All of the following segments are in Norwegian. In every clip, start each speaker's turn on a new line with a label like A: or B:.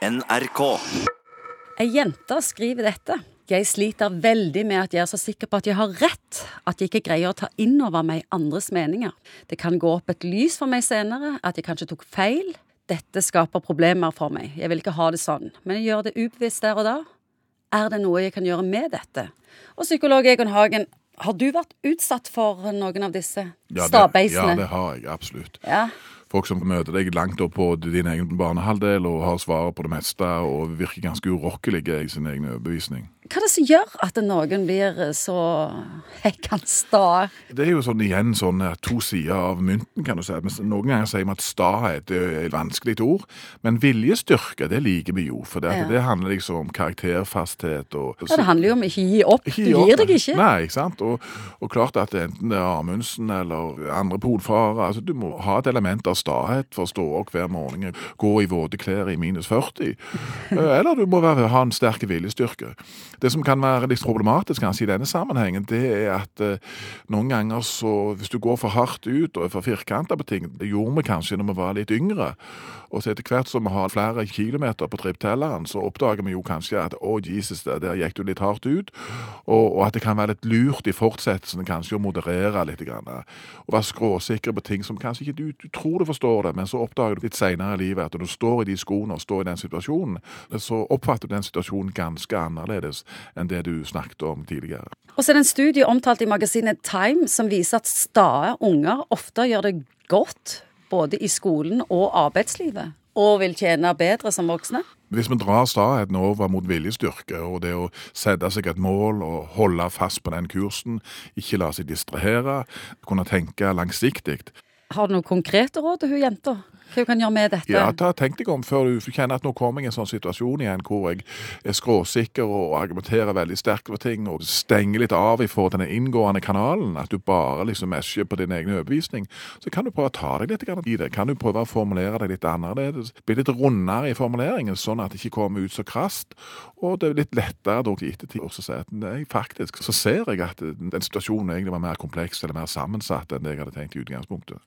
A: NRK.
B: Ei jente skriver dette. Jeg sliter veldig med at jeg er så sikker på at jeg har rett, at jeg ikke greier å ta inn over meg andres meninger. Det kan gå opp et lys for meg senere, at jeg kanskje tok feil. Dette skaper problemer for meg. Jeg vil ikke ha det sånn, men jeg gjør det ubevisst der og da. Er det noe jeg kan gjøre med dette? Og psykolog Egon Hagen, har du vært utsatt for noen av disse
C: Ja, det, ja, det har jeg absolutt.
B: Ja.
C: Folk som møter deg langt opp på din egen banehalvdel og har svaret på det meste og virker ganske urokkelige i sin egen overbevisning.
B: Hva er det som gjør at noen blir så hekkende sta?
C: Det er jo sånn igjen sånn eh, to sider av mynten, kan du si. Men noen ganger sier vi at sta er et vanskelig ord, men viljestyrke, det liker vi jo. For det,
B: Ja.
C: det handler liksom om karakterfasthet og
B: Ja, det handler jo om ikke gi opp. Du
C: gi opp,
B: gir deg ikke.
C: Nei, ikke sant? Og, og klart at enten det er Amundsen eller andre polfarere, altså du må ha et element av stahet for å stå opp hver morgen, gå i våte klær i minus 40, Eh, eller du må være, ha en sterk viljestyrke. Det som kan være litt problematisk kanskje i denne sammenhengen, det er at eh, noen ganger så, hvis du går for hardt ut og er for firkanta på ting, det gjorde vi kanskje når vi var litt yngre, og så etter hvert som vi har flere kilometer på tripptelleren, så oppdager vi jo kanskje at å Jesus, der gikk du litt hardt ut, og, og at det kan være litt lurt i fortsettelsen kanskje å moderere litt. Grann, og være skråsikker på ting som kanskje ikke du, du tror du forstår det, men så oppdager du litt senere i livet at når du står i de skoene og står i den situasjonen, så oppfatter du den situasjonen ganske annerledes enn det du snakket om tidligere.
B: Og så er det en studie omtalt i magasinet Time som viser at stae unger ofte gjør det godt både i skolen og arbeidslivet, og vil tjene bedre som voksne.
C: Hvis vi drar staheten over mot viljestyrke, og det å sette seg et mål og holde fast på den kursen, ikke la seg distrahere, kunne tenke langsiktig,
B: Har du noen konkrete råd til hun jenta? Hva kan gjøre med dette?
C: Ja, ta, tenk deg om før du kjenner at nå kommer jeg i en sånn situasjon igjen hvor jeg er skråsikker og argumenterer veldig sterkt for ting og stenger litt av i forhold til den inngående kanalen, at du bare liksom mesjer på din egen overbevisning, så kan du prøve å ta deg litt i det. Kan du prøve å formulere deg litt annerledes? Bli litt rundere i formuleringen, sånn at det ikke kommer ut så krast. Og det er litt lettere da i ettertid å si at nei, faktisk så ser jeg at den situasjonen egentlig var mer kompleks eller mer sammensatt enn det jeg hadde tenkt i utgangspunktet.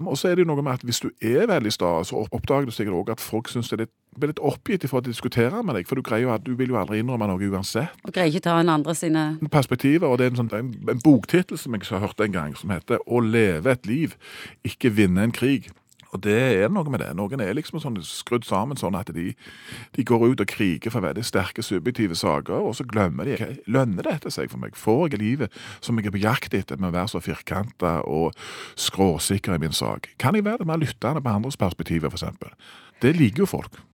C: Og så er det jo noe med at hvis du er veldig sta, så oppdager du sikkert òg at folk syns det er litt, blir litt oppgitt for å diskutere med deg, for du greier jo at du vil jo aldri innrømme noe uansett.
B: Og greier ikke ta en andre sine
C: Perspektiver, og det er en, sånn, en, en boktittel som jeg har hørt en gang, som heter 'Å leve et liv, ikke vinne en krig'. Og det er noe med det. Noen er liksom sånn skrudd sammen sånn at de, de går ut og kriger for veldig sterke subjektive saker, og så glemmer de okay, Lønner dette seg for meg? Får jeg livet som jeg er på jakt etter, med å være så firkanta og skråsikker i min sak? Kan jeg være mer lyttende på andres perspektiver, f.eks.? Det liker jo folk.